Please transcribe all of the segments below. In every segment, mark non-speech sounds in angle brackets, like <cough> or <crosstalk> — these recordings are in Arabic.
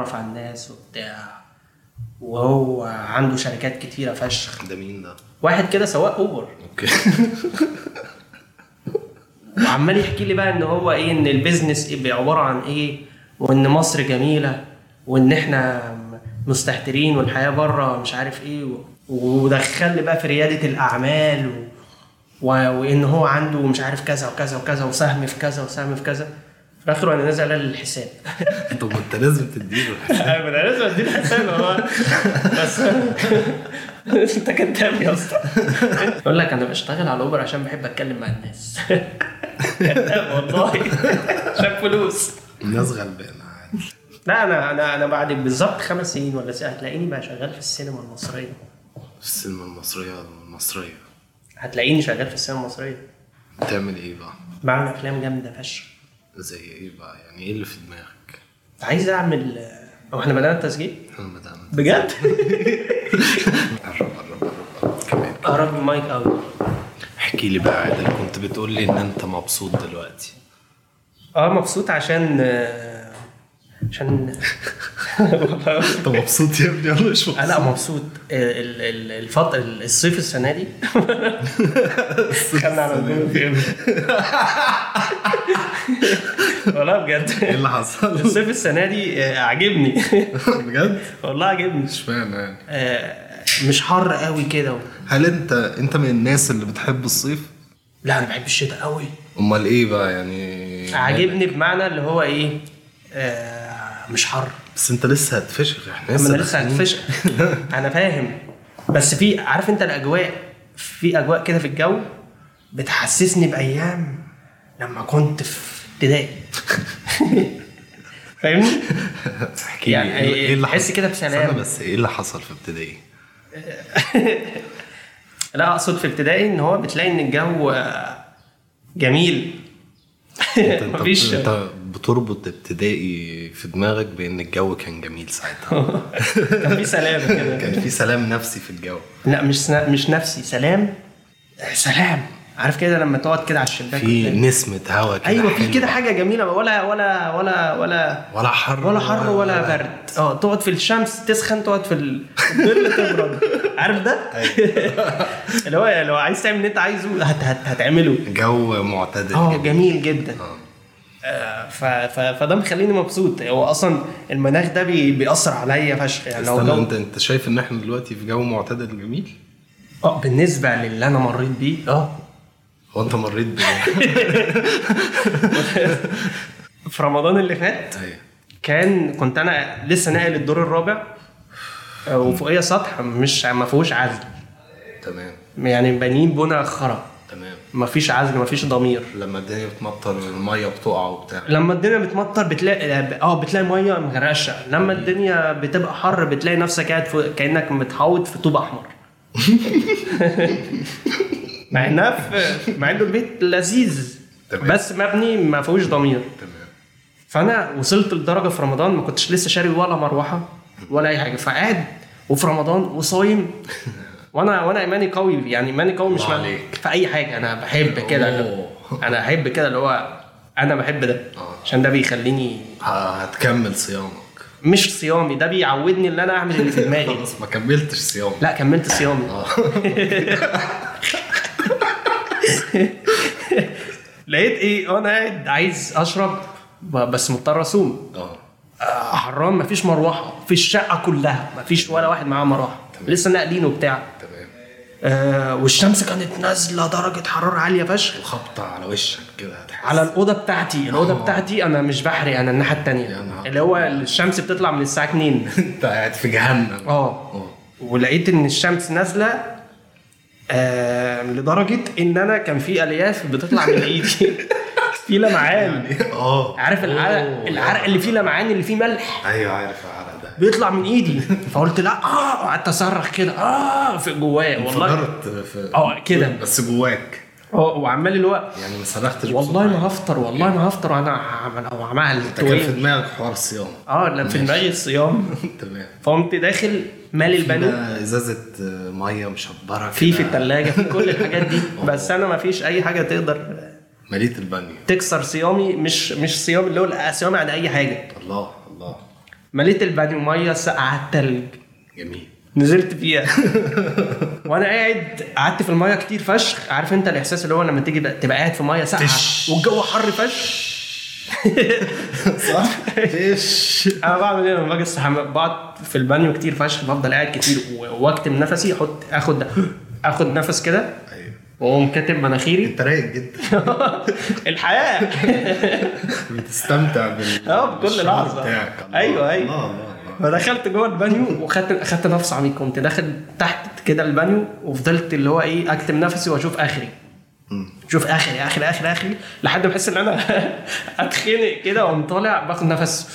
يعرف على الناس وبتاع. وهو عنده شركات كتيرة فشخ. ده مين ده؟ واحد كده سواق أوبر. OK. <laughs> وعمال يحكي لي بقى إن هو إيه إن ال business إيه بي- عبارة عن إيه وإن مصر جميلة وإن إحنا مستهترين والحياة بره مش عارف إيه. و- ودخل لي بقى في ريادة الأعمال و... و... وإن هو عنده مش عارف كذا وكذا وكذا وسهم في كذا وسهم في كذا. في الآخر أنا نازل لي الحساب. طب <laughs> ما انت لازم تديله الحساب. <laughs> أنا لازم أديله حساب هو بس. <laughs> انت كداب يا اسطى. يقول لك أنا بشتغل على أوبر عشان بحب أتكلم مع الناس. كداب والله. عشان فلوس. الناس غلبانة عادي. لا أنا أنا أنا بعد بالظبط خمس سنين ولا سنه هتلاقيني بقى شغال في السينما المصرية. في السينما المصرية المصرية. هتلاقيني شغال في السينما المصرية. بتعمل إيه بقى؟ بعمل أفلام جامدة فشخ. زي إيه بقى؟ يعني إيه اللي في دماغك؟ عايز اعمل هو إحنا بدأنا التسجيل؟ إحنا بدأنا. بجد؟ <laughs> قرب قرب قرب. كمان. قرب المايك قوي احكي لي بقى عادل كنت بتقول لي إن أنت مبسوط دلوقتي. آه مبسوط عشان آه، عشان انت مبسوط يا ابني ولا مش لا مبسوط. ال- ال- الفترة الصيف السنة دي. <laughs> خلنا على الجو في والله بجد. إيه اللي حصل؟ الصيف السنة دي آه، عاجبني. بجد؟ والله عاجبني. اشمعنى يعني؟ آه، مش حر قوي كده. هل انت انت من الناس اللي بتحب الصيف؟ لا أنا بحب الشتاء قوي. أمال إيه بقى يعني؟ عاجبني بمعنى اللي هو إيه؟ آه، مش حر. بس انت لسه هتفشخ إحنا لسه أنا لسه. هتفشق <laughs> أنا فاهم بس في عارف أنت الأجواء في أجواء كده في الجو بتحسسني بأيام لما كنت في ابتدائي <laughs> فاهمني؟ احكي يعني إيه اللي تحس حصل؟ كده بسلام. بس إيه اللي حصل في ابتدائي؟ <laughs> لا أقصد في ابتدائي إن هو بتلاقي إن الجو آه، جميل مفيش أنت بتربط ابتدائي في دماغك بأن الجو كان جميل ساعتها. <laughs> كان في سلام كده. <laughs> كان في سلام نفسي في الجو. لا مش سنا- مش نفسي سلام. سلام. عارف كده لما تقعد كده على الشباك في نسمة هوا كده أيوه في. كده حاجة جميلة. ولا ولا ولا ولا ولا حر ولا حر ولا برد. آه تقعد في الشمس تسخن تقعد في ال- الظل تبرد. <laughs> عارف ده؟ اللي هو لو عايز تعمل اللي انت عايزه هت هت هتعمله. جو معتدل آه. جميل جدا. آه، ف ف فده مخليني مبسوط. هو أصلا المناخ ده بي بيأثر عليا فشخ. يعني لو جو انت أنت شايف إن إحنا دلوقتي في جو معتدل جميل؟ آه بالنسبة للي أنا مريت بيه آه. هو أنت مريت بايه؟ <laughs> في رمضان اللي فات أيوه. كان كنت أنا لسه ناقل الدور الرابع آه، وفوقيه سطح مش ما فيهوش عزل. تمام. يعني بانيين بنا خرا. تمام ما فيش عزل ما فيش ضمير. لما الدنيا بتمطر الميه بتقع وبتاع. لما الدنيا بتمطر بتلاقي آه بتلاقي مية مغرقشة. لما الدنيا بتبقى حر بتلاقي نفسك قاعد في... كأنك متحوط في طوب أحمر. <laughs> مع إنها في مع إنه البيت لذيذ تمام. بس مبني ما فيهوش ضمير. تمام. فأنا وصلت لدرجة في رمضان ما كنتش لسه شاري ولا مروحة ولا أي حاجة. فقاعد وفي رمضان وصايم. وأنا وأنا ايماني قوي يعني ايماني قوي مش عليك. في اي حاجة. أنا بحب كده. أنا أحب كده اللي هو أنا بحب ده. آه. عشان ده بيخليني هتكمل صيامك. مش صيامي ده بيعودني إن أنا أعمل اللي في دماغي. <laughs> خلاص ما كملتش صيام لا كملت صيامي. آه. <laughs> لقيت إيه؟ أنا قاعد عايز أشرب بس مضطر أصوم. آه. آه، حرام مفيش مروحة في الشقه كلها مفيش ولا واحد معاه مروحة. لسه ناقلين وبتاع. تمام. آه والشمس كانت نازلة درجة حرارة عالية فشخ. وخبطة على وشك كده. على الأوضة بتاعتي. الأوضة آه. بتاعتي أنا مش بحري أنا الناحية نهار اللي هو الشمس بتطلع من الساعة 2 <laughs> أنت قاعد في جهنم. آه. آه. ولقيت إن الشمس نازلة آه لدرجة إن أنا كان في ألياف بتطلع من <laughs> إيدي. في لمعان. آه. عارف العرق. العرق اللي فيه لمعان اللي فيه ملح. أيوه عارف العرق. ده بيطلع من ايدي. فقلت لا آه قعدت اصرخ كده آه في جوايا والله. انفجرت في آه كده. بس جواك. آه وعمال اللي هو يعني ما صرختش والله ما هفطر والله ما هفطر وأنا هعمل أو أنت كان في دماغك حوار الصيام آه لا في دماغي الصيام <laughs> تمام. فقمت داخل مالي البانيو فينا إزازة مية مشبرة في في. الثلاجه في كل الحاجات دي. <laughs> بس أنا ما فيش أي حاجة تقدر مليت البانيو. تكسر صيامي مش مش صيام اللي هو صيامي عن أي حاجة. الله. مليت البانيو مية ساقعه التلج جميل. نزلت فيها. <laughs> وأنا قاعد قعدت في المية كتير فشخ. عارف أنت الإحساس اللي هو لما تيجي بقى- تبقى قاعد في مية ساقعة. والجو حر فشخ. صح؟ إيش؟ أنا بعمل إيه لما باجي الصحراء بقعد في البانيو كتير فشخ. بفضل قاعد كتير وأكتم نفسي أحط آخد آخد نفس كده. واقوم كاتم مناخيري؟ انت رايق جدا. <laughs> الحياة. <laughs> بتستمتع بال آه بكل لحظة. أيوه أيوه. الله الله. الله. فدخلت جوه البانيو وخدت اخدت نفس عميق. كنت داخل تحت كده البانيو وفضلت اللي هو إيه أكتم نفسي وأشوف آخري. شوف آخري آخري آخري آخري لحد ما أحس إن أنا <laughs> أتخنق كده وأقوم طالع باخد نفس.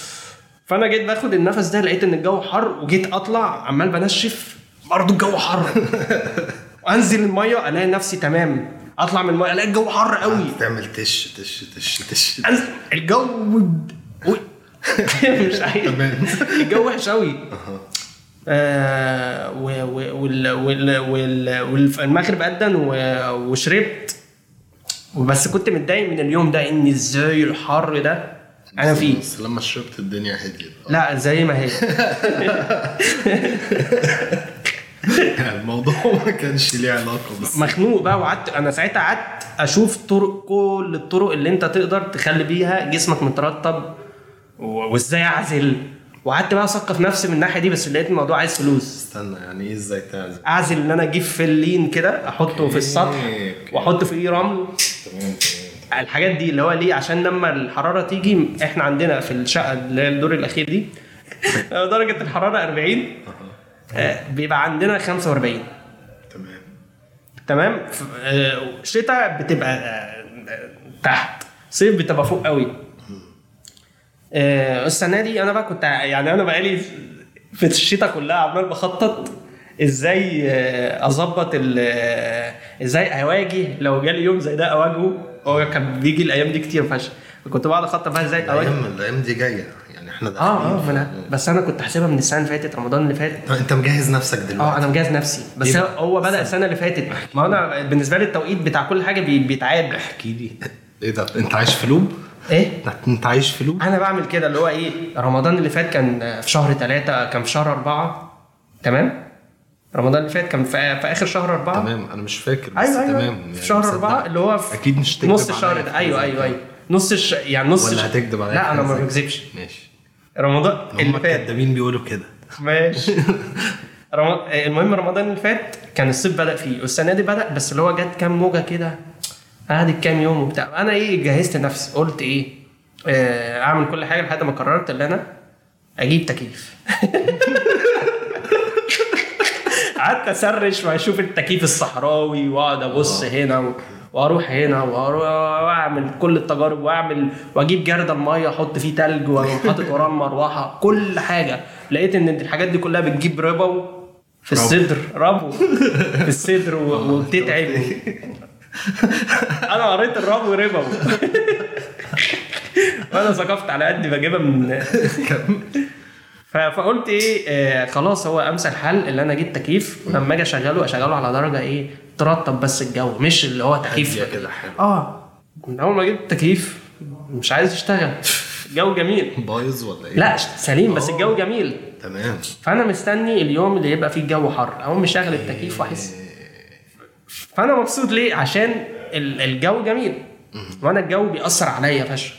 فأنا جيت باخد النفس ده لقيت إن الجو حر وجيت أطلع عمال بنشف برضه الجو حر. وانزل الميه الاقي نفسي تمام. اطلع من الميه الاقي الجو حر قوي. تعمل تش تش تش تش. أنزل. الجو <laughs> مش عارف تمام. الجو وحش قوي. آه والمغرب أذن و- وشربت. بس كنت متضايق من اليوم ده. إن إزاي الحر ده؟ أنا فيه بس لما شربت الدنيا هديت. لا زي ما هي. <laughs> يعني <laughs> الموضوع ما كانش ليه علاقة بس. مخنوق بقى وقعدت أنا ساعتها قعدت أشوف طرق كل الطرق اللي أنت تقدر تخلي بيها جسمك مترطب وإزاي أعزل. وقعدت بقى أثقف نفسي من الناحية دي بس لقيت الموضوع عايز فلوس. استنى يعني إيه إزاي تعزل؟ أعزل إن أنا أجيب فلين كده أحطه في السطح. واحط فيه رمل. تمام تمام. الحاجات دي اللي هو ليه؟ عشان لما الحرارة تيجي إحنا عندنا في الشقة اللي هي الدور الأخير دي <laughs> درجة الحرارة 40 آه، بيبقى عندنا 45 تمام. تمام؟ آه، شتاء بتبقى آه، آه، تحت. صيف بتبقى فوق قوي. آه، السنة دي أنا بقى كنت يعني أنا بقالي في الشتاء كلها عمال بخطط إزاي آه، أظبط آه، إزاي أواجه. لو جالي يوم زي ده أواجهه. هو كان بيجي الأيام دي كتير فشخ. كنت بقعد أخطط بقى إزاي أواجه. الأيام الأيام دي جاية. إحنا آه آه أنا بس أنا كنت حاسبها من السنة اللي فاتت رمضان اللي فات. أنت مجهز نفسك آه دلوقتي أنا مجهز نفسي. بس إيه هو بدأ السنة اللي فاتت. ما أنا بالنسبة لي التوقيت بتاع كل حاجة بي- بيتعاد. احكي لي. إيه ده؟ أنت عايش في loop؟ إيه؟ أنت عايش في loop؟ أنا بعمل كده اللي هو إيه رمضان اللي فات كان في شهر ثلاثة كان في شهر أربعة. تمام؟ رمضان اللي فات كان في, في آخر شهر أربعة. تمام أنا مش فاكر بس أيوه أيوه. تمام في شهر. أربعة اللي هو في أكيد مش نص الشهر ده. أيوه أيوه أيوه. نص الش... يعني نص ولا الش- هتكدب عليا لا أنا ما بكذبش؟ ماشي. رمضان اللي فات. الكدابين بيقولوا كده. ماشي. <laughs> رم... المهم رمضان اللي فات كان الصيف بدأ فيه والسنة دي بدأ بس اللي هو جت كام موجة كده قعدت كام يوم وبتاع. أنا إيه جهزت نفسي قلت إيه آه، أعمل كل حاجة لحد ما قررت إن أنا أجيب تكييف. <laughs> قعدت أسرش وأشوف التكييف الصحراوي وأقعد أبص هنا و... وأروح هنا واعمل كل التجارب واعمل واجيب جردل الميه أحط فيه تلج واقوم حاطط وراه المروحه كل حاجة. لقيت إن الحاجات دي كلها بتجيب ربو في الصدر. ربو. في الصدر و- وبتتعب. أنا قريت الربو ربو. وأنا ثقفت على قد بجيبها من <laughs> فقلت إيه آه خلاص هو أمثل حل اللي أنا أجيب تكييف. ولما أجي أشغله أشغله على درجة إيه؟ ترطب بس الجو مش اللي هو تكييف. كده حلو. آه. من أول ما جبت تكييف مش عايز يشتغل الجو جميل. <laughs> بايظ ولا إيه؟ لا سليم بس الجو جميل. تمام. فأنا مستني اليوم اللي يبقى فيه الجو حر أقوم مشغل التكييف وأحس. فأنا مبسوط ليه؟ عشان ال- الجو جميل. وأنا الجو بيأثر عليا فشخ.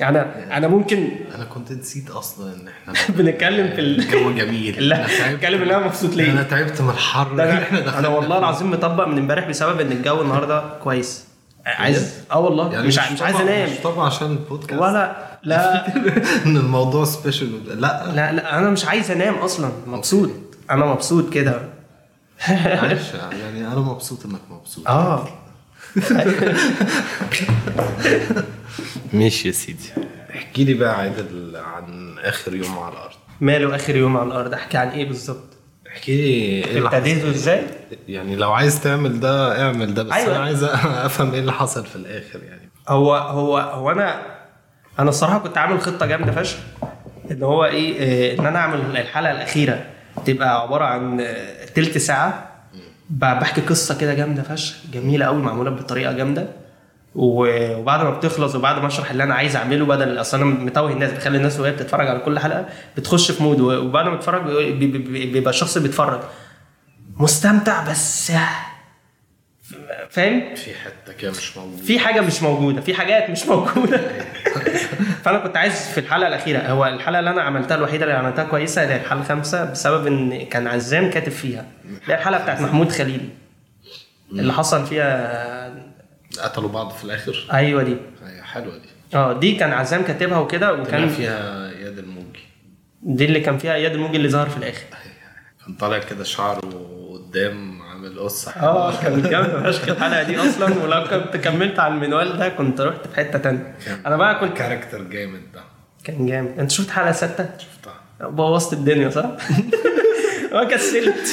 يعني أنا أنا ممكن أنا كنت نسيت أصلا إن إحنا <laughs> بنتكلم في ال... الجو جميل. لا. بتكلم إن أنا مبسوط ليه؟ أنا تعبت من الحر. اللي إحنا أنا, دخلنا والله. العظيم مطبق من امبارح بسبب إن الجو النهارده كويس. عايز آه والله. يعني مش ع- مش عايز أنام. مش طبعا عشان البودكاست. ولا لا. <laughs> إن الموضوع سبيشال لا. لا لا أنا مش عايز أنام أصلا. مبسوط. أنا مبسوط كده. معلش يعني أنا مبسوط إنك مبسوط. آه. <laughs> ماشي يا سيدي. احكي لي بقى عادل عن آخر يوم على الأرض. ماله آخر يوم على الأرض؟ احكي عن إيه بالظبط؟ احكي لي إيه اللي حصل. ابتديته إزاي؟ يعني لو عايز تعمل ده اعمل ده بس أيوة. أنا عايز <laughs> أفهم إيه اللي حصل في الآخر يعني. هو هو هو أنا أنا الصراحة كنت عامل خطة جامدة فشخ. إن هو إيه آه، إن أنا أعمل الحلقة الأخيرة تبقى عبارة عن آه، تلت ساعة. بحكي قصة كده جامدة فشخ جميلة قوي معمولة بطريقة جامدة. وبعد ما بتخلص وبعد ما اشرح اللي أنا عايز أعمله بدل أصل أنا متوه الناس بخلي الناس وهي بتتفرج على كل حلقة بتخش في mood. وبعد ما تتفرج بي- بي- بي- بيبقى الشخص بيتفرج. مستمتع بس فاهم؟ في حتة كده مش موجودة. في حاجة مش موجودة في حاجات مش موجودة. <laughs> فأنا كنت عايز في الحلقة الأخيرة هو الحلقة اللي أنا عملتها الوحيدة اللي عملتها كويسة اللي هي الحلقة الخامسة بسبب إن كان عزام كاتب فيها. اللي هي الحلقة بتاعت محمود خليل اللي حصل فيها قتلوا بعض في الآخر؟ أيوه دي. حلوة دي. آه دي كان عزام كاتبها وكده كان وكان فيها اياد الموجي. دي اللي كان فيها اياد الموجي اللي ظهر في الآخر. كان طالع كده شعره قدام عامل قصه آه كانت جامده فشخ الحلقة دي أصلا. ولو كنت كملت على المنوال ده كنت رحت في حتة تانية. أنا بقى كنت كاركتر جامد ده. كان جامد. أنت شفت حلقة ستة؟ شفتها. بوظت الدنيا صح؟ <laughs> ما كسلت.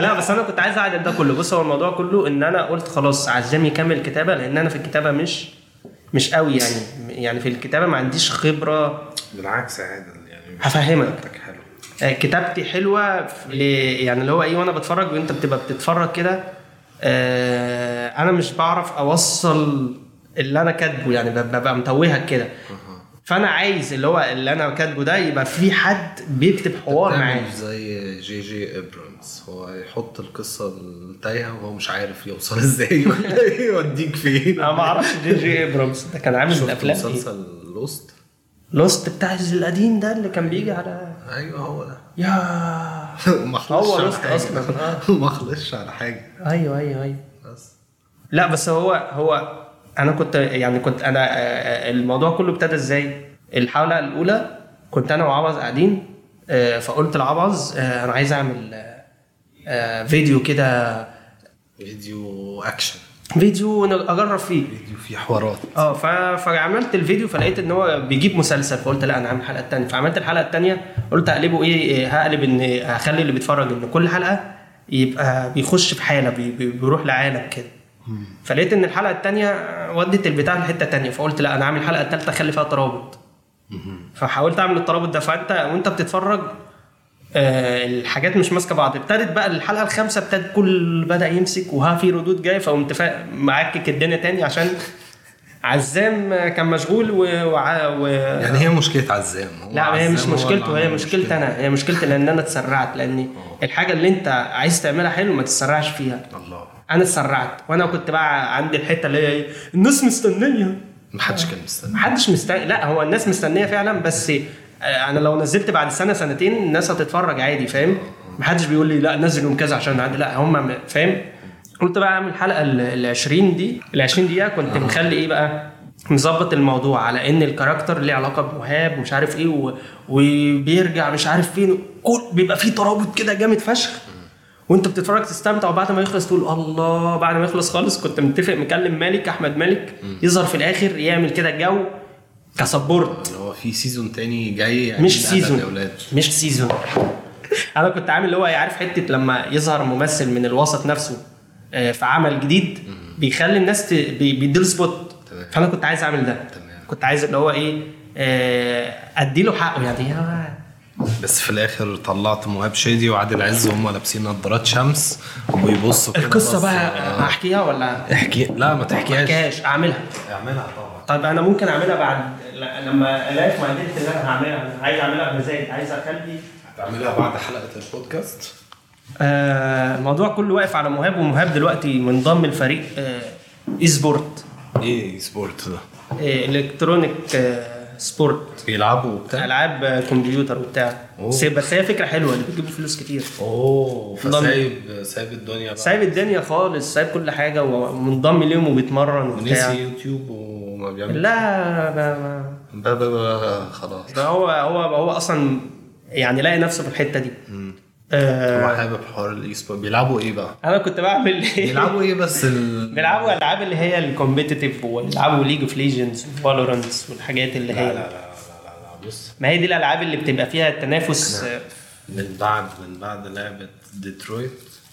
لا بس أنا كنت عايز أعدل ده كله. بص هو الموضوع كله إن أنا قلت خلاص عزام يكمل كتابة لأن أنا في الكتابة مش مش قوي يعني. يعني في الكتابة ما عنديش خبرة. بالعكس عادل يعني. هفهمك. آه، كتابتي حلوة يعني اللي هو إيه وأنا بتفرج وأنت بتبقى بتتفرج كده. آه، أنا مش بعرف أوصل اللي أنا كاتبه يعني ببقى متوهك كده. فأنا عايز اللي هو اللي أنا كاتبه ده يبقى في حد بيكتب حوار معايا. زي J.J. Abrams هو يحط القصة التايهة وهو مش عارف يوصل <laughs> إزاي ولا يوديك فين. أنا ما أعرفش J.J. Abrams ده كان عامل شفت الأفلام إيه. مسلسل Lost Lost بتاع القديم ده اللي كان بيجي على أيوه هو ده. يا <laughs> ما خلصش هو على. أصلاً، <laughs> ما خلصش على حاجة. أيوه أيوه أيوه. بس. لا بس هو هو أنا كنت يعني كنت أنا آه، آه، الموضوع كله ابتدى إزاي؟ الحلقة الأولى كنت أنا وعبظ قاعدين آه، فقلت لعبظ آه، أنا عايز أعمل فيديو كده. فيديو أكشن. فيديو أجرب فيه. فيه حوارات. آه فعملت الفيديو فلقيت إن هو بيجيب مسلسل فقلت لا أنا هعمل الحلقة الثانية فعملت الحلقة الثانية قلت هقلبه إيه إيه، هقلب إن هخلي اللي بيتفرج إن كل حلقة يبقى بيخش في حالة بي- بي- بيروح لعالم كده. فلقيت إن الحلقة الثانية ودت البتاع لحتة ثانية فقلت لا أنا هعمل الحلقة الثالثه أخلي فيها ترابط. فحاولت أعمل الترابط ده فأنت وأنت بتتفرج آه الحاجات مش ماسكة بعض. ابتدت بقى الحلقة الخامسة ابتدت كل بدأ يمسك وها في ردود جاية فقمت معكك الدنيا تاني عشان عزام كان مشغول و, وع- و... يعني هي مشكلة عزام. هو لا هي مش مشكلته هي مشكلتي. أنا هي مشكلتي لأن أنا اتسرعت لأن الحاجة اللي أنت عايز تعملها حلو ما تتسرعش فيها. الله. أنا اتسرعت وأنا كنت بقى عندي الحتة اللي هي الناس مستنية. محدش كان مستني. محدش مستني. لا هو الناس مستنية فعلا بس أنا لو نزلت بعد سنه سنتين الناس هتتفرج عادي فاهم؟ محدش بيقول لي لا نزل يوم كذا عشان عادي لا هم فاهم؟ قلت بقى اعمل الحلقة ال 20 دي ال 20 دقيقه كنت مخلي إيه بقى؟ مظبط الموضوع على ان ال character ليه علاقه بمهاب ومش عارف إيه و... وبيرجع مش عارف فين كل بيبقى فيه ترابط كده جامد فشخ. وانت بتتفرج تستمتع وبعد ما يخلص تقول الله بعد ما يخلص خالص كنت متفق مكلم مالك أحمد مالك يظهر في الآخر يعمل كده جو ك support. اللي هو في season تاني جاي يعني مش season مش season <laughs> أنا كنت عامل اللي هو عارف حتة لما يظهر ممثل من الوسط نفسه آه، في عمل جديد بيخلي الناس ت... بيديله سبوت. فأنا كنت عايز أعمل ده. تمام. كنت عايز اللي هو إيه آه، أديله حقه. يعني بس في الآخر طلعت مهاب شادي وعادل عز وهم لابسين نظارات شمس وبيبصوا القصة بقى آه. أحكيها ولا؟ احكي لا ما ما تحكيهاش. أحكيهاش أعملها. أعملها طبعا. طيب أنا ممكن أعملها بعد لما ألاقي في معدتي اللي أنا هعملها عايز أعملها بمزاج عايز أخلي هتعملها بعد حلقة البودكاست؟ آه، الموضوع كله واقف على مهاب ومهاب دلوقتي منضم لفريق آه، e-sport إيه sport ده؟ آه، electronic آه، sport بيلعبوا وبتاع؟ ألعاب آه، كمبيوتر وبتاع. بس بس هي فكرة حلوة اللي بتجيب فلوس كتير. أوه. فسايب سايب الدنيا بقى. سايب الدنيا خالص سايب كل حاجة ومنضم ليهم وبيتمرن وبتاع. ونسي يوتيوب وما بيعمل لا ما- ما- بقى خلاص. ده هو هو هو أصلا يعني لاقي نفسه في الحتة دي. آه، هو حابب حوار ال e-sports بيلعبوا إيه بقى؟ أنا كنت بعمل <laughs> بيلعبوا إيه بس ال... بيلعبوا ألعاب اللي هي ال competitive ويلعبوا League of Legends و Valorant والحاجات اللي لا لا هي لا لا لا لا بص. ما هي دي الألعاب اللي بتبقى فيها التنافس من بعد من بعد لعبة Detroit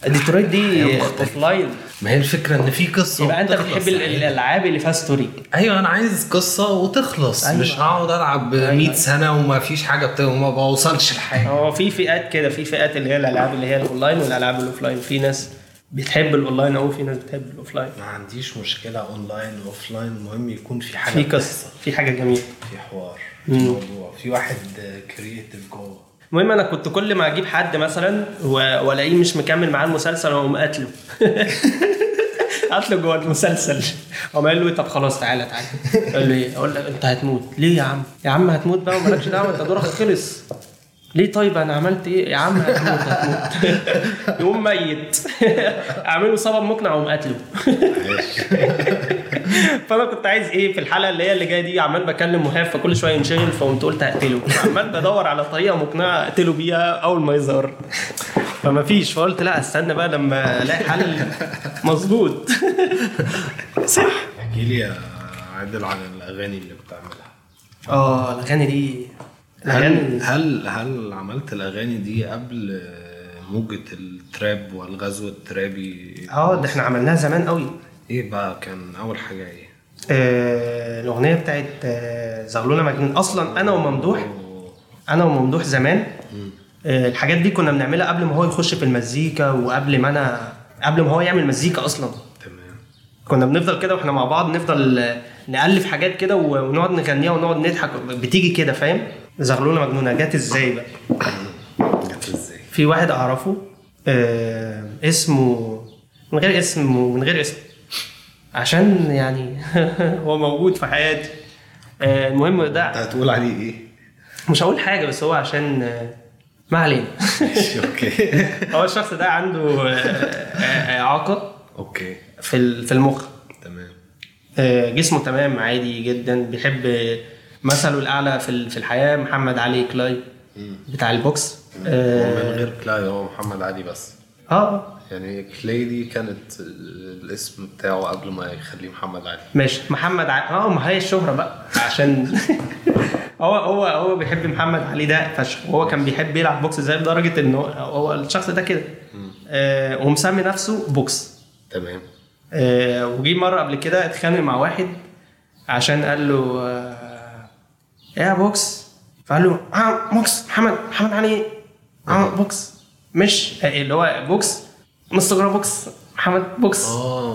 Detroit دي. offline ما هي الفكرة إن في قصة يبقى أنت بتحب ال- يعني. الألعاب اللي فيها story أيوه أنا عايز قصة وتخلص. أيوة. مش هقعد ألعب 100 أيوة. سنة وما فيش حاجة بت... وما بوصلش لحاجة. هو في فئات كده في فئات اللي هي الألعاب اللي هي الأونلاين والألعاب ال offline في ناس بتحب الاونلاين أو في ناس بتحب ال offline ما عنديش مشكلة online و offline المهم يكون في حاجة في. قصة في حاجة جميلة. في حوار في موضوع في واحد creative جوه. المهم أنا كنت كل ما أجيب حد مثلا والاقيه مش مكمل معاه المسلسل واقوم قاتله. <laughs> قاتله جوه المسلسل. اقوم قايل له طب خلاص تعالى تعالى. يقول لي أقول له انت هتموت. ليه يا عم؟ يا عم هتموت بقى ومالكش دعوة انت دورك خلص. ليه طيب أنا عملت إيه؟ يا عم هتموت هتموت. <laughs> يقوم ميت. <laughs> أعمله سبب مقنع وأقوم قاتله. <laughs> فأنا كنت عايز إيه في الحلقة اللي هي اللي جاية دي عمال بكلم مهاب فكل شوية ينشغل فقمت قلت هقتله. عمال بدور على طريقة مقنعة أقتله بيها أول ما يظهر. فما فيش. فقلت لا استنى بقى لما ألاقي حل مظبوط. احكي لي يا عادل عن الأغاني اللي بتعملها. آه الأغاني دي هل هل هل عملت الأغاني دي قبل موجة التراب والغزو الترابي؟ آه ده إحنا عملناها زمان قوي إيه بقى كان أول حاجة إيه؟ آه الأغنية بتاعت آه زغلولة مجنون. أصلا أنا وممدوح أنا وممدوح زمان آه، الحاجات دي كنا بنعملها قبل ما هو يخش في المزيكا وقبل ما أنا قبل ما هو يعمل مزيكا أصلا. تمام. كنا بنفضل كده وإحنا مع بعض نفضل نألف حاجات كده ونقعد نغنيها ونقعد نضحك بتيجي كده فاهم؟ زغلوله مجنونه جت إزاي بقى؟ جت إزاي؟ في واحد أعرفه آه اسمه من غير اسم ومن غير اسم. عشان يعني <laughs> هو موجود في حياتي. آه المهم ده هتقول عليه إيه؟ مش هقول حاجة بس هو عشان آه ما علينا. أوكي. <laughs> هو الشخص ده عنده آه، آه، اعاقه أوكي. في في المخ. تمام. آه، جسمه تمام عادي جدا. بيحب آه، مثله الأعلى في في الحياة محمد علي كلاي بتاع ال box. هو من آه غير كلاي هو محمد علي بس. آه، يعني كلاي دي كانت الاسم بتاعه قبل ما يخليه محمد علي. ماشي. محمد علي آه ما هي الشهرة بقى عشان <laughs> هو هو هو بيحب محمد علي ده فشخ. وهو كان بيحب يلعب box زي لدرجة ان هو, هو الشخص ده كده. آه ومسمي نفسه بوكس. تمام. آه وجي مرة قبل كده اتخانق مع واحد عشان قال له آه إيه يا بوكس. فقال له آه بوكس محمد محمد علي آه بوكس. مش آه، اللي هو بوكس. مستر بوكس محمد بوكس.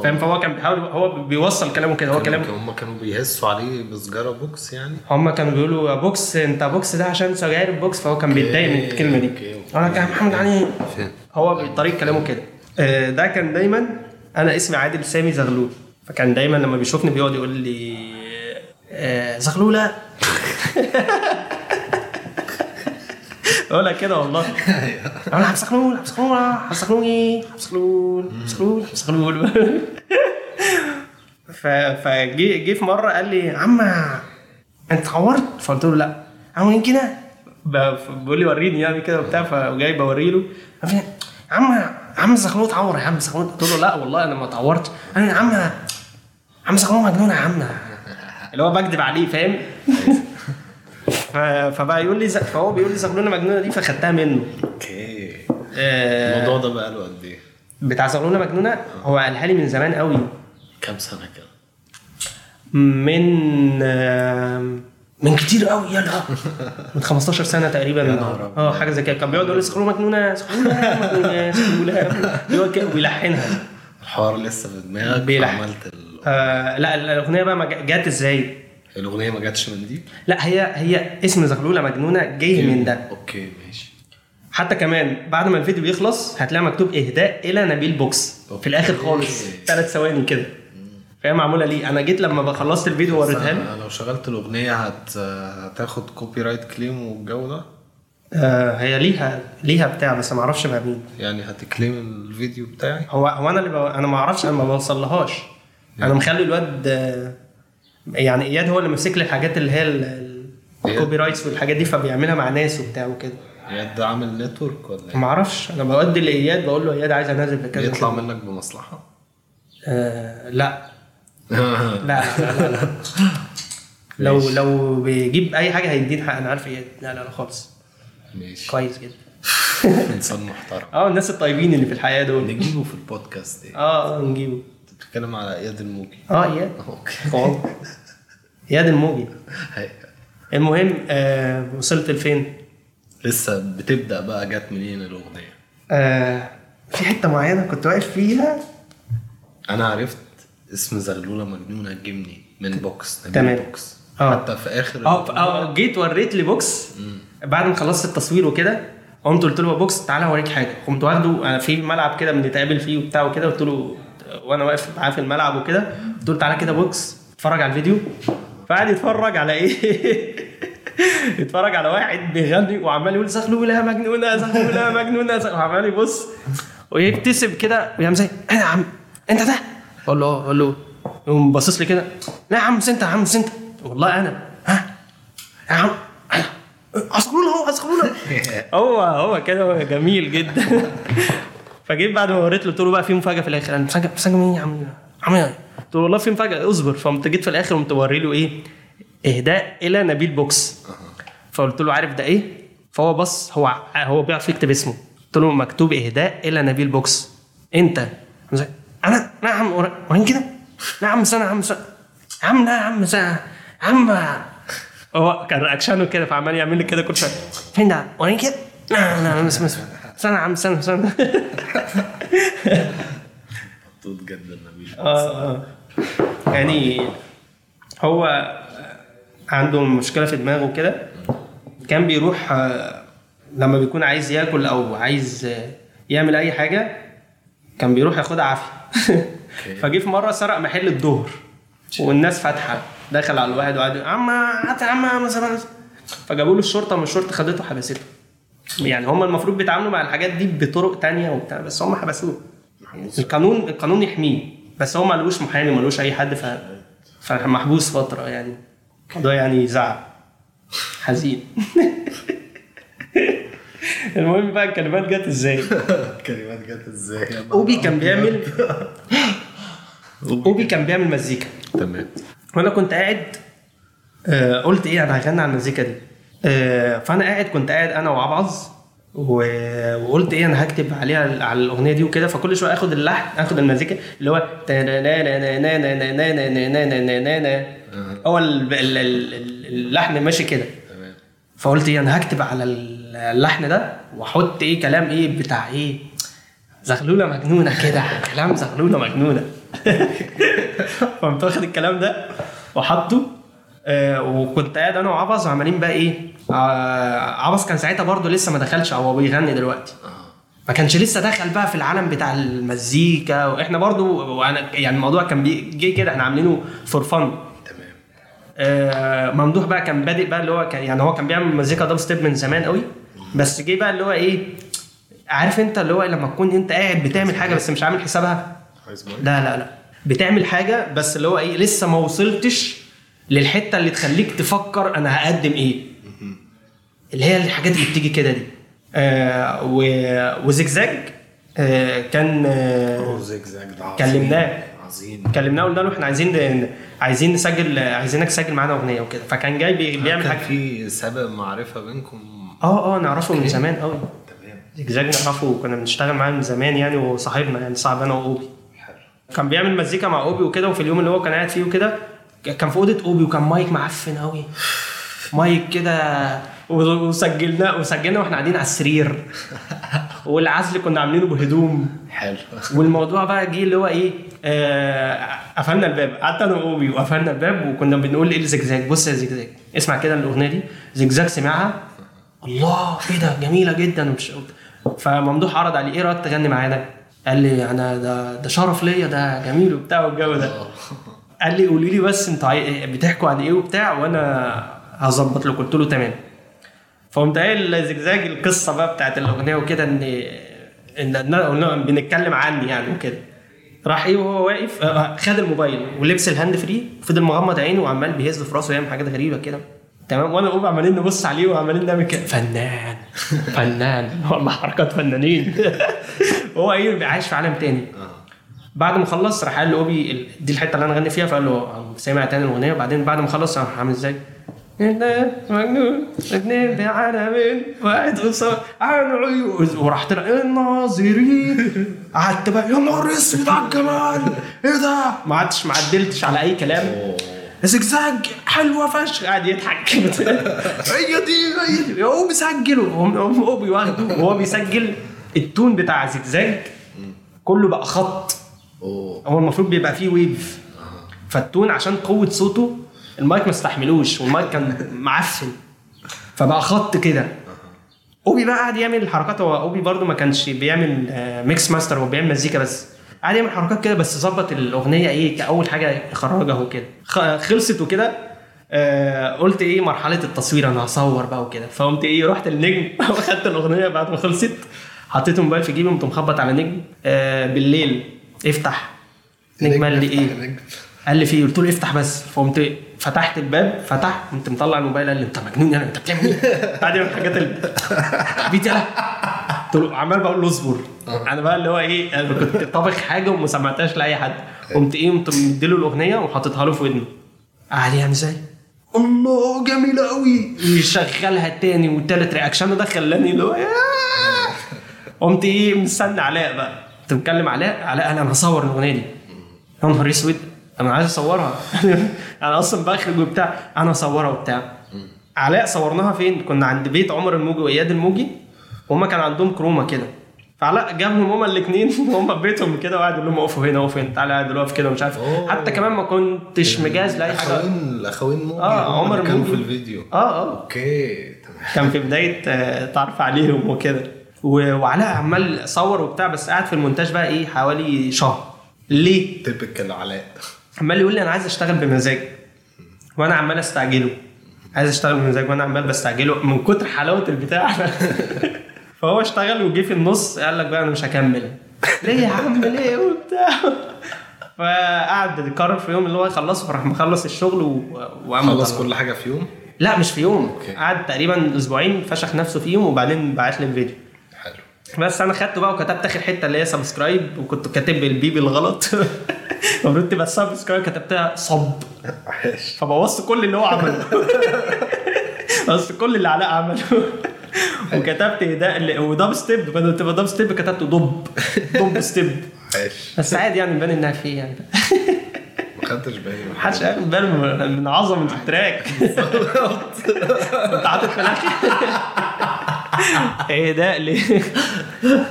فاهم؟ فهو كان بيحاول هو بيوصل كلامه كده هو كلام هم كانوا بيهسوا عليه بسجارة بوكس يعني؟ هم كانوا بيقولوا يا بوكس انت بوكس ده عشان سجاير بوكس. فهو كان بيتضايق من الكلمة دي. أنا كان محمد علي؟ هو بطريقة كلامه كده. آه، ده كان دايما أنا اسمي عادل سامي زغلول. فكان دايما لما بيشوفني بيقعد يقول لي آه، زغلولة <laughs> اقولها كده والله. أنا حبس زغلول حبس زغلول حبس زغلول حبس زغلول حبس زغلول حبس زغلول ف فجي جه في مرة قال لي عم أنت اتعورت فقلت له لا. عامل كده بيقول لي وريني يعني كده وبتاع. فجاي بوريله. عم عم زغلول اتعور يا عم زغلول قلت له لا والله أنا ما اتعورتش. لي يا عم عم زغلول مجنون يا عم اللي هو بكذب عليه فاهم؟ ف- فبقى يقول لي فهو بيقول لي زغلوله مجنونة دي فخدتها منه. okay. آه، الموضوع ده بقى له قد إيه؟ بتاع زغلوله مجنونة هو قالها لي من زمان قوي. كام سنة كده؟ من من كتير قوي يلا <laughs> من 15 سنة تقريبا. نهار آه حاجة زي كده. كان بيقعد يقول لي زغلوله مجنونة زغلوله مجنونة كده ويلحنها الحوار لسه في دماغك. عملت ال... آه لا الأغنية بقى جات إزاي؟ الأغنية ما جاتش من دي؟ لا هي هي اسم زغلولة مجنونة جاي من ده. okay ماشي. حتى كمان بعد ما الفيديو بيخلص هتلاقي مكتوب إهداء إلى نبيل بوكس. في الآخر خالص. okay. ثلاث ثواني كده فهي معمولة ليه؟ أنا جيت لما خلصت الفيديو وريتها أنا لو شغلت الأغنية هت... هتاخد copyright claim والجو ده؟ آه هي ليها ليها بتاع بس ما أعرفش بقى مين. يعني هت claim الفيديو بتاعي؟ هو هو أنا اللي بو... أنا ما أعرفش أنا ما بوصلهاش. أنا مخلي الواد آه، يعني إياد هو اللي ماسك لي الحاجات اللي هي؟ ال copyrights والحاجات دي فبيعملها مع ناس وبتاع وكده يعني ده عامل network ولا ما أعرفش أنا بودي لإياد بقول له إياد عايز أنزل في إيه؟ كذا يطلع. منك بمصلحة؟ آه لا <laughs> لا لا لا, لا. لو ماشي. لو بيجيب أي حاجة هيديني حق أنا عارف إياد لا لا لا خالص ماشي كويس جدا إنسان محترم <laughs> آه الناس الطيبين اللي في الحياة دول نجيبه في البودكاست إيه؟ آه آه نجيبه بتتكلم على إياد الموجي. آه إياد. أوكي. <laughs> إياد الموجي. المهم آه وصلت لفين؟ لسه بتبدأ بقى جت منين الأغنية؟ آه في حتة معينة كنت واقف فيها؟ أنا عرفت اسم زغلولة مجنونة جبتي من بوكس تمام. بوكس آه. حتى في آخر آه آه جيت وريت لي بوكس بعد ما خلصت التصوير وكده قمت قلت له بوكس تعالى اوريك حاجة. قمت واخده أنا في ملعب كده بنتقابل فيه وبتاع وكده قلت له وأنا واقف معاه في الملعب وكده قلت له تعالى كده بوكس اتفرج على الفيديو. فقعد يتفرج على إيه؟ <laughs> يتفرج على واحد بيغني وعمال يقول زغلوله مجنونة زغلوله مجنونة وعمال يبص. ويبتسم كده ويعمل زي إيه يا عم أنت ده؟ أقول له أه أقول له يقوم باصص لي كده لا يا عم أنت يا عم أنت. والله أنا ها يا عم اصغروا له اصغروا له هو هو كده جميل جدا. فجيت بعد ما وريت له قلت له بقى في مفاجأة في الآخر. أنا مفاجأة مفاجأة مين يا عم؟ عم؟ قلت له والله في مفاجأة اصبر. فقمت جيت في الآخر قمت موري له إيه؟ إهداء إلى نبيل بوكس. فقلت له عارف ده إيه؟ فهو بص هو هو بيعرف يكتب اسمه. قلت له مكتوب إهداء إلى نبيل بوكس. أنت؟ أنا يا عم وين كده؟ لا يا عم سنه عم سنه عم لا يا عم سنه عم. هو كان reaction ه كده فعمال يعمل لي كده كل شوية. فين ده؟ وريني كده؟ لا لا لا سنة يا عم سنة سنة. مبسوط جدا نبيل آه آه. يعني هو عنده مشكلة في دماغه كده. كان بيروح آه، لما بيكون عايز ياكل أو عايز آه، يعمل أي حاجة كان بيروح ياخدها عافية. <laughs> فجه في مرة سرق محل الظهر والناس فاتحة. دخل على الواحد وقعد عم عم عم فجابوا له الشرطة من الشرطة خدته حبسته يعني هم المفروض بيتعاملوا مع الحاجات دي بطرق تانية وبتاع بس هم حبسوه. القانون القانون يحميه بس هو ملوش محامي ملوش أي حد ف فمحبوس فترة يعني. الموضوع يعني يزعل حزين. <laughs> المهم بقى الكلمات جت إزاي؟ <laughs> كلمات جت إزاي؟ أوبي كان بيعمل <laughs> أوبي كان بيعمل مزيكا. تمام. وأنا كنت قاعد آه قلت إيه أنا هغني على المزيكا دي. فأنا قاعد كنت قاعد أنا وعبعظ وقلت إيه أنا هكتب عليها على الأغنية دي وكده فكل شوية آخد اللحن آخد المزيكا اللي هو هو ال- ال- ال- اللحن ماشي كده. فقلت إيه أنا هكتب على اللحن ده وأحط إيه كلام إيه بتاع إيه زغلولة مجنونة كده كلام زغلولة مجنونة. <laughs> فقمت واخد الكلام ده وحطه. آه وكنت قاعد أنا وعبس عمالين بقى إيه آه عبس كان ساعتها برضه لسه ما دخلش هو بيغني دلوقتي. ما كانش لسه دخل بقى في العالم بتاع المزيكا وإحنا برضه وأنا يعني الموضوع كان جه كده إحنا عاملينه for fun تمام. آه، ممدوح بقى كان بادئ بقى اللي هو كان يعني هو كان بيعمل مزيكا دب ستيب من زمان قوي. بس جه بقى اللي هو إيه عارف انت اللي هو لما تكون انت قاعد بتعمل حاجة بس مش عامل حسابها؟ لا لا لا. بتعمل حاجة بس اللي هو إيه لسه ما وصلتش للحتة اللي تخليك تفكر أنا هقدم إيه. اللي هي الحاجات اللي بتيجي كده دي. آه و... وزجزاج آه كان آه زجزاج ده كلمناه. عظيم. كلمناه قلنا له إحنا عايزين عايزين نسجل عايزينك تسجل معانا أغنية وكده. فكان جاي بي- بيعمل كان حاجة. في سابق معرفة بينكم؟ آه آه نعرفه من زمان قوي تمام. زجزاج نعرفه كنا بنشتغل معاه من زمان يعني وصاحبنا يعني صاحب أنا واوبي كان بيعمل مزيكا مع أوبي وكده وفي اليوم اللي هو كان قاعد فيه وكده كان في أوضة أوبي وكان مايك معفن قوي مايك كده وسجلنا وسجلنا وإحنا قاعدين على السرير. <laughs> والعزل كنا عاملينه بهدوم. حلو. والموضوع بقى جه اللي هو إيه آه قفلنا الباب. قعدت أنا وأوبي وقفلنا الباب وكنا بنقول إيه لزجزاج. بص يا زجزاج اسمع كده الأغنية دي. زجزاج سمعها. الله إيه ده؟ جميلة جدا. ومش فممدوح عرض عليه إيه رأيك تغني معانا؟ قال لي أنا ده ده شرف ليا ده جميل وبتاع والجو ده. قال لي قولي لي بس أنتوا بتحكوا عن إيه وبتاع وأنا هظبط لكم قلت له تمام. فقمت قايل زجزاج القصة بقى بتاعت الأغنية وكده إن إن قلنا بنتكلم عني يعني وكده. راح إيه وهو واقف آه، خد الموبايل ولبس ال hand free وفضل مغمض عينه وعمال بيهز في راسه يعمل حاجات غريبة كده. تمام؟ وأنا وابو عمالين نبص عليه وعمالين نعمل كده. فنان. <laughs> فنان. والله حركات فنانين. <laughs> هو إيه عايش في عالم تاني. بعد ما خلص راح قال لاوبي دي الحتة اللي أنا غني فيها فقال له سمع تاني الأغنية. وبعدين بعد ما خلص راح عامل إزاي؟ مجنون اتنين بعالمين واحد قصاد عن عيون. وراح طلع الناظرين؟ قعدت بقى يا نهار أسود على الجمال. إيه ده؟ ما عدتش ما عدلتش على أي كلام. زجزاج حلوة فشخ. قاعد يضحك. <laughs> هي دي هي دي. هو بيسجل هو بيواخده وهو بيسجل ال tone بتاع زجزاج. كله بقى خط. أوه. هو المفروض بيبقى فيه wave فال tone عشان قوة صوته المايك ما استحملوش والمايك كان معفن. فبقى خط كده. أوبي بقى قعد يعمل حركات هو أوبي برضو ما كانش بيعمل آه، mix master هو بيعمل مزيكا بس. قعد يعمل حركات كده بس ظبط الأغنية إيه كأول حاجة يخرجها وكده. خلصت وكده آه قلت إيه مرحلة التصوير أنا هصور بقى وكده. فقمت إيه رحت النجم <laughs> وأخدت الأغنية بعد ما خلصت. حطيت الموبايل في جيبي قمت مخبط على نجم آه بالليل. افتح. نجم قال لي إيه. قال لي فيه قلت له افتح بس. فقمت فتحت الباب فتح قمت مطلع الموبايل قال لي انت مجنون يعني انت بتعمل إيه؟ <laughs> قاعد يعمل الحاجات اللي يلا. قلت له عمال بقول له اصبر. أنا بقى اللي هو إيه أنا كنت طابخ حاجة وما سمعتهاش لأي حد. قمت إيه قمت مديله الأغنية وحاططها له في ودنه. قعد يعمل إزاي؟ الله جميله قوي يشغلها تاني وتالت رياكشن ده خلاني اللي هو. قمت إيه مستني علاء بقى. كنت مكلم علاء علاء قال أنا هصور الأغنية دي. يا نهار أسود. أنا عايز أصورها. <laughs> أنا أصلا بخرج وبتاع. أنا اصورها وبتاع. علاء صورناها فين؟ كنا عند بيت عمر الموجي وإياد الموجي. وهما كان عندهم chroma كده. فعلاء جابهم هما الاثنين وهم <laughs> في بيتهم كده وقعد يقول لهم أقفوا هنا أقفوا هنا. تعالى قاعد واقف كده ومش عارف. حتى كمان ما كنتش مجهز لأي حاجة. الاخوين الأخوين موجي آه عمر كانوا في. الفيديو. آه آه. okay تمام. كان في بداية آه، تعرف عليهم وكده. وعلاء عمال صور وبتاع بس قاعد في المونتاج بقى إيه حوالي شهر. ليه؟ typical علاء عمال يقول لي أنا عايز أشتغل بمزاج. وأنا عمال أستعجله. عايز أشتغل بمزاج وأنا عمال بستعجله من كتر حلاوة البتاع. <laughs> فهو اشتغل وجه في النص قال لك بقى أنا مش هكمل. ليه يا عم؟ ليه وبتاع؟ فقعد قرر في يوم اللي هو يخلصه فراح مخلص الشغل و... وقام خلص. كل حاجة في يوم؟ لا مش في يوم. okay. قعد تقريبا أسبوعين فشخ نفسه فيهم وبعدين بعت لي الفيديو. بس أنا خدته بقى وكتبت اخر حتة اللي هي subscribe وكنت كاتب ال B بالغلط <laughs> المفروض تبقى subscribe كتبتها sub. فبوظت كل اللي هو عمله. <laughs> بوظت كل اللي علاء عمله. وكتبت ده اللي- ودب ستيب بدل تبقى دب ستيب كتبت dub. dubstep بس عادي يعني بان انها فيه يعني. ما خدتش بالي. من محدش ياخد باله من- من عظمه ال track. انت حاطط في الآخر <laughs> اهداء ل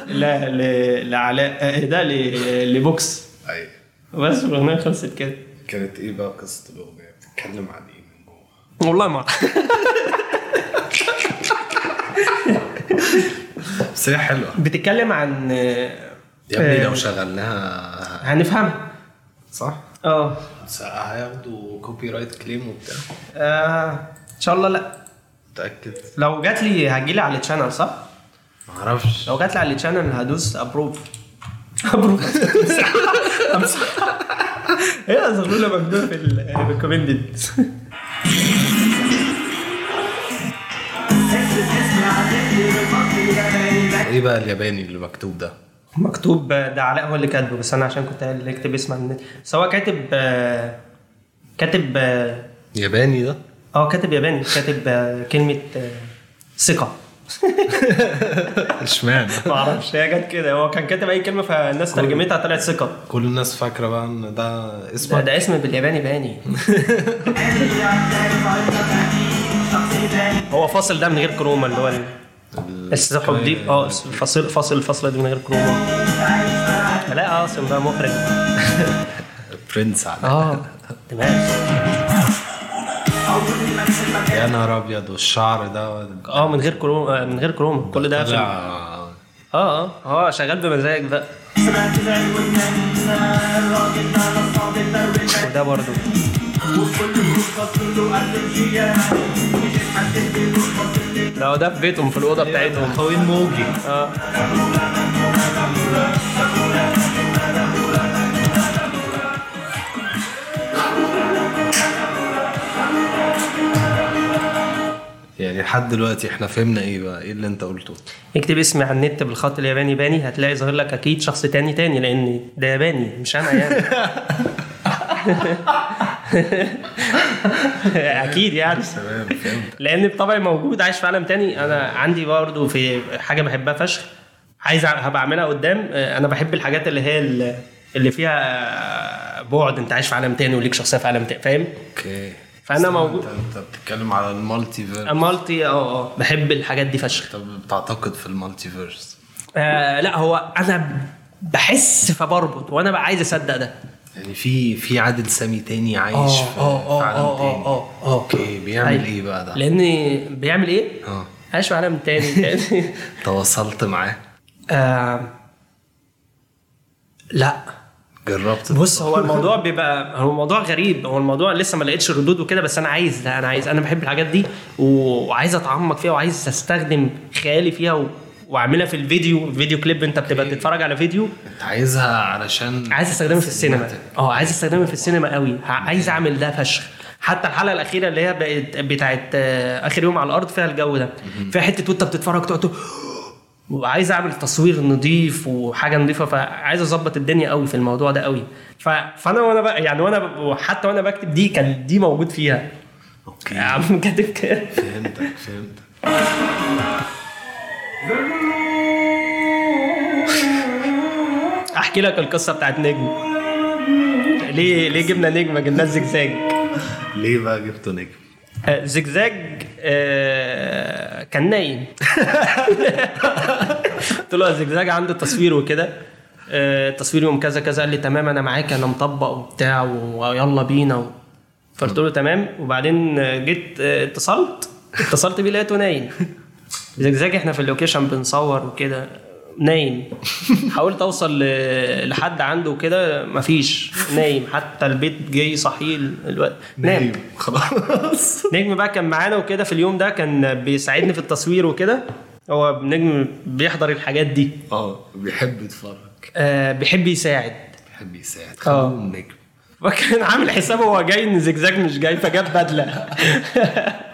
لا ل- لعلاء اهداء ل- لبوكس. أيوه بس الأغنية خلصت كده. كانت إيه بقى قصة الأغنية؟ بتتكلم عن إيه من جوه؟ والله ما. <laughs> بس هي حلوة. بتتكلم عن يا ابني آه، لو شغلناها هنفهمها. صح؟ آه. هياخدوا copyright claim وبتاع. آه، إن شاء الله لا. متأكد. لو جات لي هتجي لي على ال channel صح؟ ما أعرفش. لو جات لي على ال channel هدوس approve approve امسح إيه زغلولة ممدوح في ال recommended إيه بقى الياباني اللي مكتوب ده؟ مكتوب ده علاء هو اللي كاتبه بس أنا عشان كنت اللي اكتب اسم بس هو كاتب آه، كاتب آه ياباني ده؟ آه، كاتب ياباني كاتب آه، كلمة آه، ثقة. اشمعنى؟ <laughs> ما أعرفش هي جت كده. هو كان كاتب أي كلمة فالناس ترجمتها طلعت ثقة. كل الناس فاكرة بقى إن ده ده, اسمك ده اسم بالياباني باني. <laughs> هو فاصل ده من غير كروما اللي هو ال- السحب دي آه فاصل فاصل الفاصله دي من غير كروما. لا قاسم ده مخرج. <laughs> برنس على. آه دماغ يا نهار أبيض والشعر ده آه من غير كروما من غير كروما كل ده في آه آه. آه شغال بمزاج بقى. وده برضو لا ده في بيتهم في الأوضة بتاعتهم. خوين موجي. آه. لحد دلوقتي إحنا فهمنا إيه بقى؟ إيه اللي انت قلته؟ اكتب اسمي على النت بالخط الياباني باني هتلاقي ظاهر لك أكيد شخص تاني تاني لأن ده ياباني مش أنا يعني. <laughs> أكيد يعني. لأن بطبعي موجود عايش في عالم تاني. أنا عندي برضه في حاجة بحبها فشخ عايز هبقى أعملها قدام. آه، أنا بحب الحاجات اللي هي ال- اللي فيها آه، بعد أنت عايش في عالم تاني وليك شخصية في عالم تاني فاهم؟ okay. فأنا بس موجود. انت بتتكلم على ال multiverse multi أه أه بحب الحاجات دي فشخ. طب بتعتقد في ال multiverse آه لا هو أنا بحس فبربط وأنا بقى عايز أصدق ده. يعني في في عادل سامي تاني عايش أه في, في أه عالم أه تاني. أه أه. okay بيعمل أيوة. إيه بقى ده؟ لأن بيعمل إيه؟ أه. عايش في عالم تاني <laughs> تاني. تواصلت معاه. آه لا. جربت. بص هو الموضوع بيبقى هو الموضوع غريب. هو الموضوع لسه ما لقيتش ردود وكده بس أنا عايز ده أنا عايز أنا بحب الحاجات دي وعايز أتعمق فيها وعايز أستخدم خيالي فيها و... وأعملها في الفيديو. فيديو كليب أنت بتبقى okay. بتتفرج على فيديو. أنت عايزها علشان عايز استخدمه في السينما. آه عايز استخدمه في السينما قوي. عايز أعمل ده فشخ. حتى الحلقة الأخيرة اللي هي بقت بتاعت آه، آخر يوم على الأرض فيها الجو ده. فيها حتة وأنت بتتفرج تقعد وعايز اعمل تصوير نظيف وحاجة نظيفه فعايز أظبط الدنيا قوي في الموضوع ده قوي. فأنا وأنا بقى يعني وأنا. حتى وأنا بكتب دي كان دي موجود فيها يا أوكي عم كاتب كده فهمتك فهمتك أحكي لك القصة بتاعت نجم ليه ليه جبنا نجم ما جبناش زجزاج ليه بقى جبته نجم؟ آه، زجزاج آه، كان نايم. <laughs> قلت له زجزاج عنده تصوير وكده. آه، تصوير يوم كذا كذا قال لي تمام أنا معاك أنا مطبق وبتاع ويلا بينا. فقلت له تمام. وبعدين جيت اتصلت. اتصلت بيه لقيته نايم. زجزاج إحنا في ال location بنصور وكده. نايم. حاولت أوصل ل- لحد عنده وكده مفيش. نايم. حتى البيت جاي صحيه الوقت نام. خلاص. نجم بقى كان معانا وكده في اليوم ده كان بيساعدني في التصوير وكده. هو نجم بيحضر الحاجات دي. آه بيحب يتفرج. آه بيحب يساعد. بيحب يساعد. خلوه نجم. <laughs> وكان عامل حسابه هو جاي إن زجزاج مش جاي فجاب بدلة. <laughs>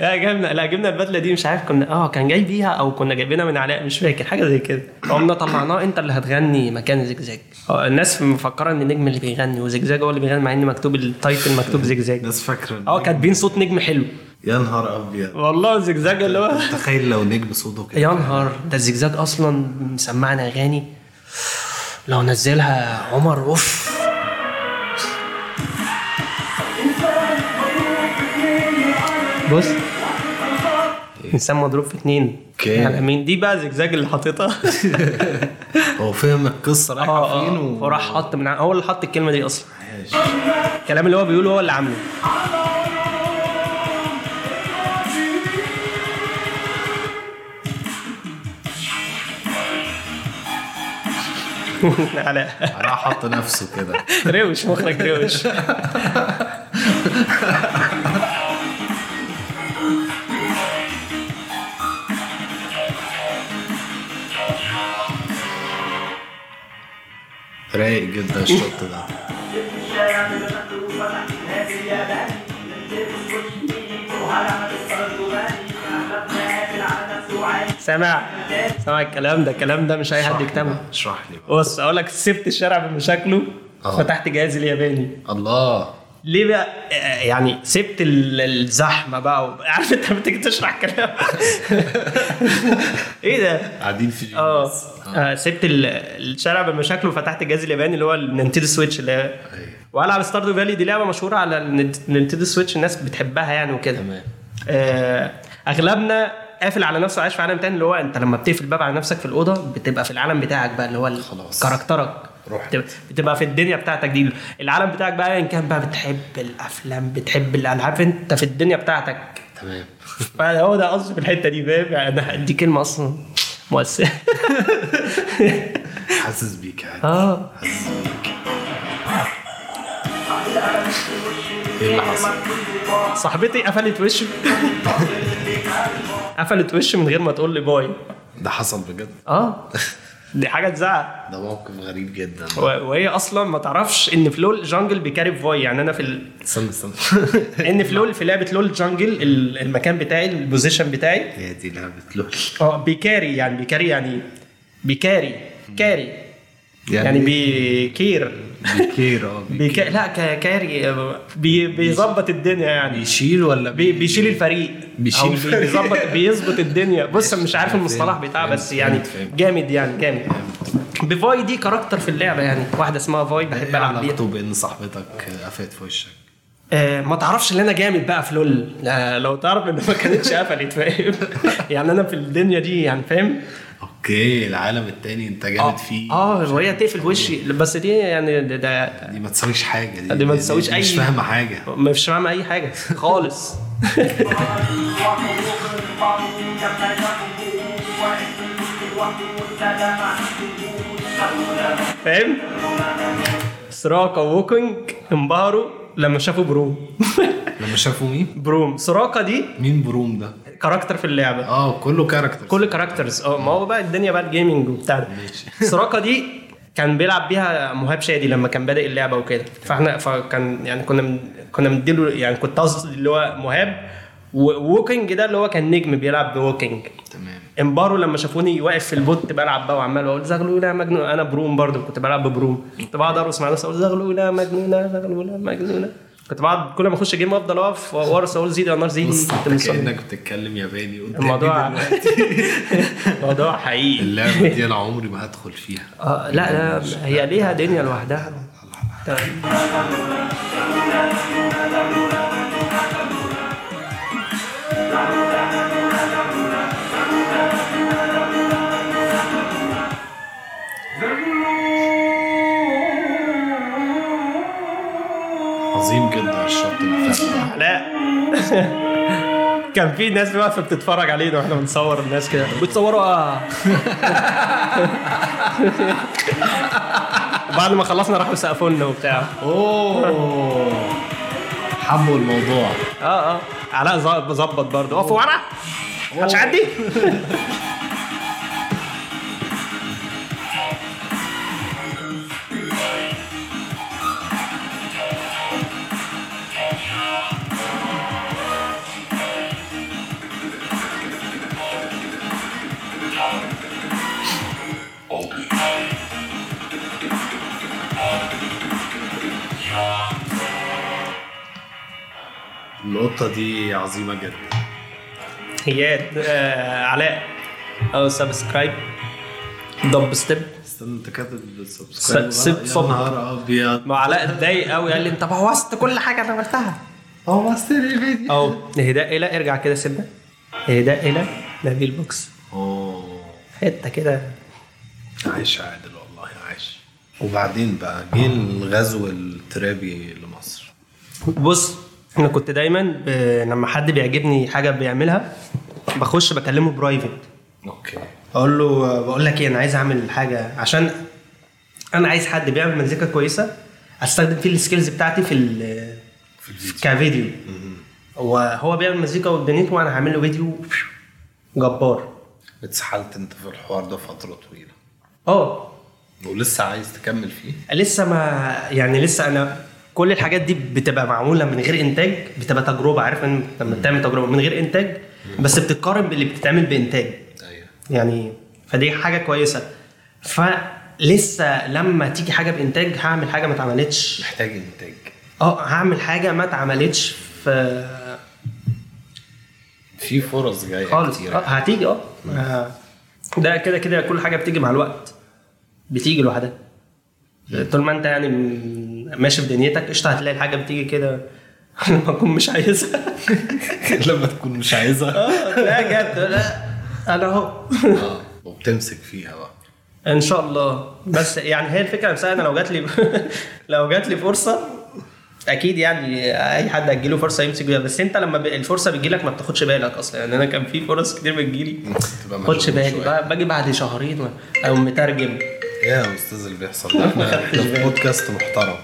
لا جبنا لا جبنا البدلة دي مش عارف كنا آه كان جاي بيها أو كنا جايبينها من علاء مش فاكر حاجة زي كده. قمنا طلعناه أنت اللي هتغني مكان زجزاج آه الناس مفكرة إن نجم اللي بيغني وزجزاج هو اللي بيغني مع إن مكتوب ال title مكتوب زجزاج الناس فاكرة آه كاتبين صوت نجم حلو. يا نهار أبيض. والله زجزاج اللي هو تخيل لو نجم صوته كده؟ يا نهار ده الزجزاج أصلا مسمعنا أغاني. لو نزلها عمر off. بص. انسان مضروب في اتنين. okay. مين دي بقى زجزاج اللي حاططها. <laughs> هو فهم القصة رايحة آه فين آه. و... وراح حط من هو اللي حط الكلمة دي أصلا. الكلام اللي هو بيقوله هو اللي عامله. <laughs> علاء راح حط نفسه كده. روش مخرج روش. <laughs> رايق جدا الشوط ده. سامع؟ سامع الكلام ده؟ الكلام ده مش أي حد يكتبه. اشرح لي بص أقول لك سبت الشارع بمشاكله آه. فتحت جهازي الياباني. الله. ليه بقى؟ يعني سبت ال- الزحمة بقى <laughs> عارف انت بتيجي تشرح كلام. <laughs> إيه ده؟ قاعدين في آه. آه، سبت ال- الشارع بمشاكله وفتحت الجهاز الياباني اللي هو ال Nintendo Switch اللي هي أيوة. وألعب Stardew Valley دي لعبة مشهورة على ال Nintendo Switch الناس بتحبها يعني وكده. تمام. آه، أغلبنا قافل على نفسه عايش في عالم تاني اللي هو انت لما بتقفل الباب على نفسك في الأوضة بتبقى في العالم بتاعك بقى اللي هو خلاص. character ك. رحت. بتبقى- في الدنيا بتاعتك دي. العالم بتاعك بقى ان كان بقى بتحب الأفلام بتحب الالعاب أنت في الدنيا بتاعتك. تمام. فهو ده قصدي في الحتة دي فاهم؟ يعني دي كلمة أصلا مؤثره <laughs> حاسس بيك عادي آه. حاسس بيك. إيه اللي حصل؟ صاحبتي قفلت وشي. قفلت وشي من غير ما تقول لي باي. ده حصل بجد؟ آه. <laughs> دي حاجة تزعل ده موقف غريب جدا. و- وهي أصلا ما تعرفش إن في LoL jungle بي carry بفاي. يعني أنا في ال... استنى استنى. <laughs> إن في LoL في لعبة LoL jungle ال- المكان بتاعي ال position بتاعي. هي دي لعبة LoL. آه بي carry يعني بي carry يعني بي carry carry. يعني بيكير بيكير آه <laughs> بيكا... لا ك- carry بي... بيظبط الدنيا يعني. بيشيل ولا بي... بيشيل الفريق. بيشيل الفريق. بيظبط <laughs> بيظبط الدنيا. بص مش عارف المصطلح بتاعه بس يعني. جامد يعني جامد. بفاي دي character في اللعبة يعني. واحدة اسمها فاي بحب إيه ألعب بيها. علاقته بإن صاحبتك قفلت في وشك؟ آه، ما تعرفش إن أنا جامد بقى في لول. آه، لو تعرف إن ما كانتش قفلت فاهم؟ <laughs> يعني أنا في الدنيا دي يعني فاهم؟ أوكي العالم التاني أنت جامد فيه. آه وهي تقفل وشي. بس دي يعني ده, ده دي ما تساويش حاجة دي دي ما تساويش مش أي- فاهمة حاجة. مش فاهم أي حاجة خالص. <laughs> فاهم؟ سراقة ووكينج انبهروا لما شافوا بروم. لما شافوا مين؟ بروم. سراقة دي مين بروم ده؟ character في اللعبة. آه كله character كل characters آه ما هو بقى الدنيا بقى ال gaming وبتاع ده. سراقة دي كان بيلعب بيها مهاب شادي لما كان بادئ اللعبة وكده. فاحنا فكان يعني كنا من كنا مديله يعني كنت قصدي اللي هو مهاب ووكينج ده اللي هو كان نجم بيلعب بوكينج تمام. انبهروا لما شافوني واقف في البوت بلعب بقى وعمال أقول زغلوله مجنون. أنا بروم برضو كنت بلعب ببروم. كنت بقعد أرقص مع نفسي أقول زغلوله مجنونه زغلوله مجنونه كنت بقعد كل ما أخش game أفضل أقف وارقص أقول زيد يا نار زيدي بص كنت أنت. كأنك بتتكلم ياباني قدامي الموضوع دلوقتي. <laughs> موضوع حقيقي اللعبة دي أنا عمري ما هدخل فيها آه لا لا هي ليها دنيا لوحدها الشط. لا. <laughs> كان في ناس واقفة بتتفرج علينا وإحنا بنصور الناس كده. بتصوروا آه. <laughs> بعد ما خلصنا راحوا سقفوا لنا وبتاع. أوه. حبوا الموضوع. آه آه. علاء ظبط برضه. اقفوا ورا! محدش <laughs> القطه دي عظيمة جدا. هي آه علاء. أو سبسكرايب دب ستيب استنى انت كاتب سبسكرايب سب- يا صب. نهار أبيض. ما علاء اتضايق قوي قال لي انت بوظت كل حاجة أنا عملتها. هو ماستر الفيديو. اهو اهداء إلى ارجع كده سيبنا. اهداء إلى نبيل بوكس. أوه. حتة كده. عايش عادل والله عايش. وبعدين بقى جه الغزو الترابي لمصر. بص أنا كنت دايما ب... لما حد بيعجبني حاجة بيعملها بخش بكلمه private okay. أقول له بقول لك إيه أنا عايز أعمل حاجة. عشان أنا عايز حد بيعمل مزيكا كويسة أستخدم فيه ال skills بتاعتي في ال... في الفيديو. كفيديو. وهو بيعمل مزيكا وبدنيته وأنا هعمل له فيديو جبار. اتسحلت أنت في الحوار ده فترة طويلة. آه. ولسه عايز تكمل فيه؟ لسه ما يعني لسه أنا كل الحاجات دي بتبقى معمولة من غير إنتاج بتبقى تجربة عارف إن لما بتعمل تجربة من غير إنتاج بس بتتقارن باللي بتتعمل بإنتاج. أيوه. يعني فدي حاجة كويسة. فلسه لما تيجي حاجة بإنتاج هعمل حاجة ما اتعملتش. محتاج إنتاج. آه هعمل حاجة ما اتعملتش في في فرص جاية خالص. كتير آه هتيجي آه. آه. ده كده كده كل حاجة بتيجي مع الوقت. بتيجي لوحدها. طول ما أنت يعني ماشي في دنيتك قشطة هتلاقي الحاجة بتيجي كده. <laughs> لما أكون مش عايزها. <laughs> لما تكون مش عايزها. آه لا جد لا. أنا أهو. آه وبتمسك فيها بقى. إن شاء الله. بس يعني هي الفكرة نفسها أنا لو جات لي <laughs> لو جات لي فرصة أكيد يعني أي حد هتجيله فرصة يمسك بيها. بس أنت لما الفرصة بتجيلك ما بتاخدش بالك أصلا. يعني أنا كان في فرص كتير بتجيلي. ما خدش مشغول بالي. باجي بعد شهرين أو مترجم. يا أستاذ اللي بيحصل ده. إحنا. بودكاست محترم.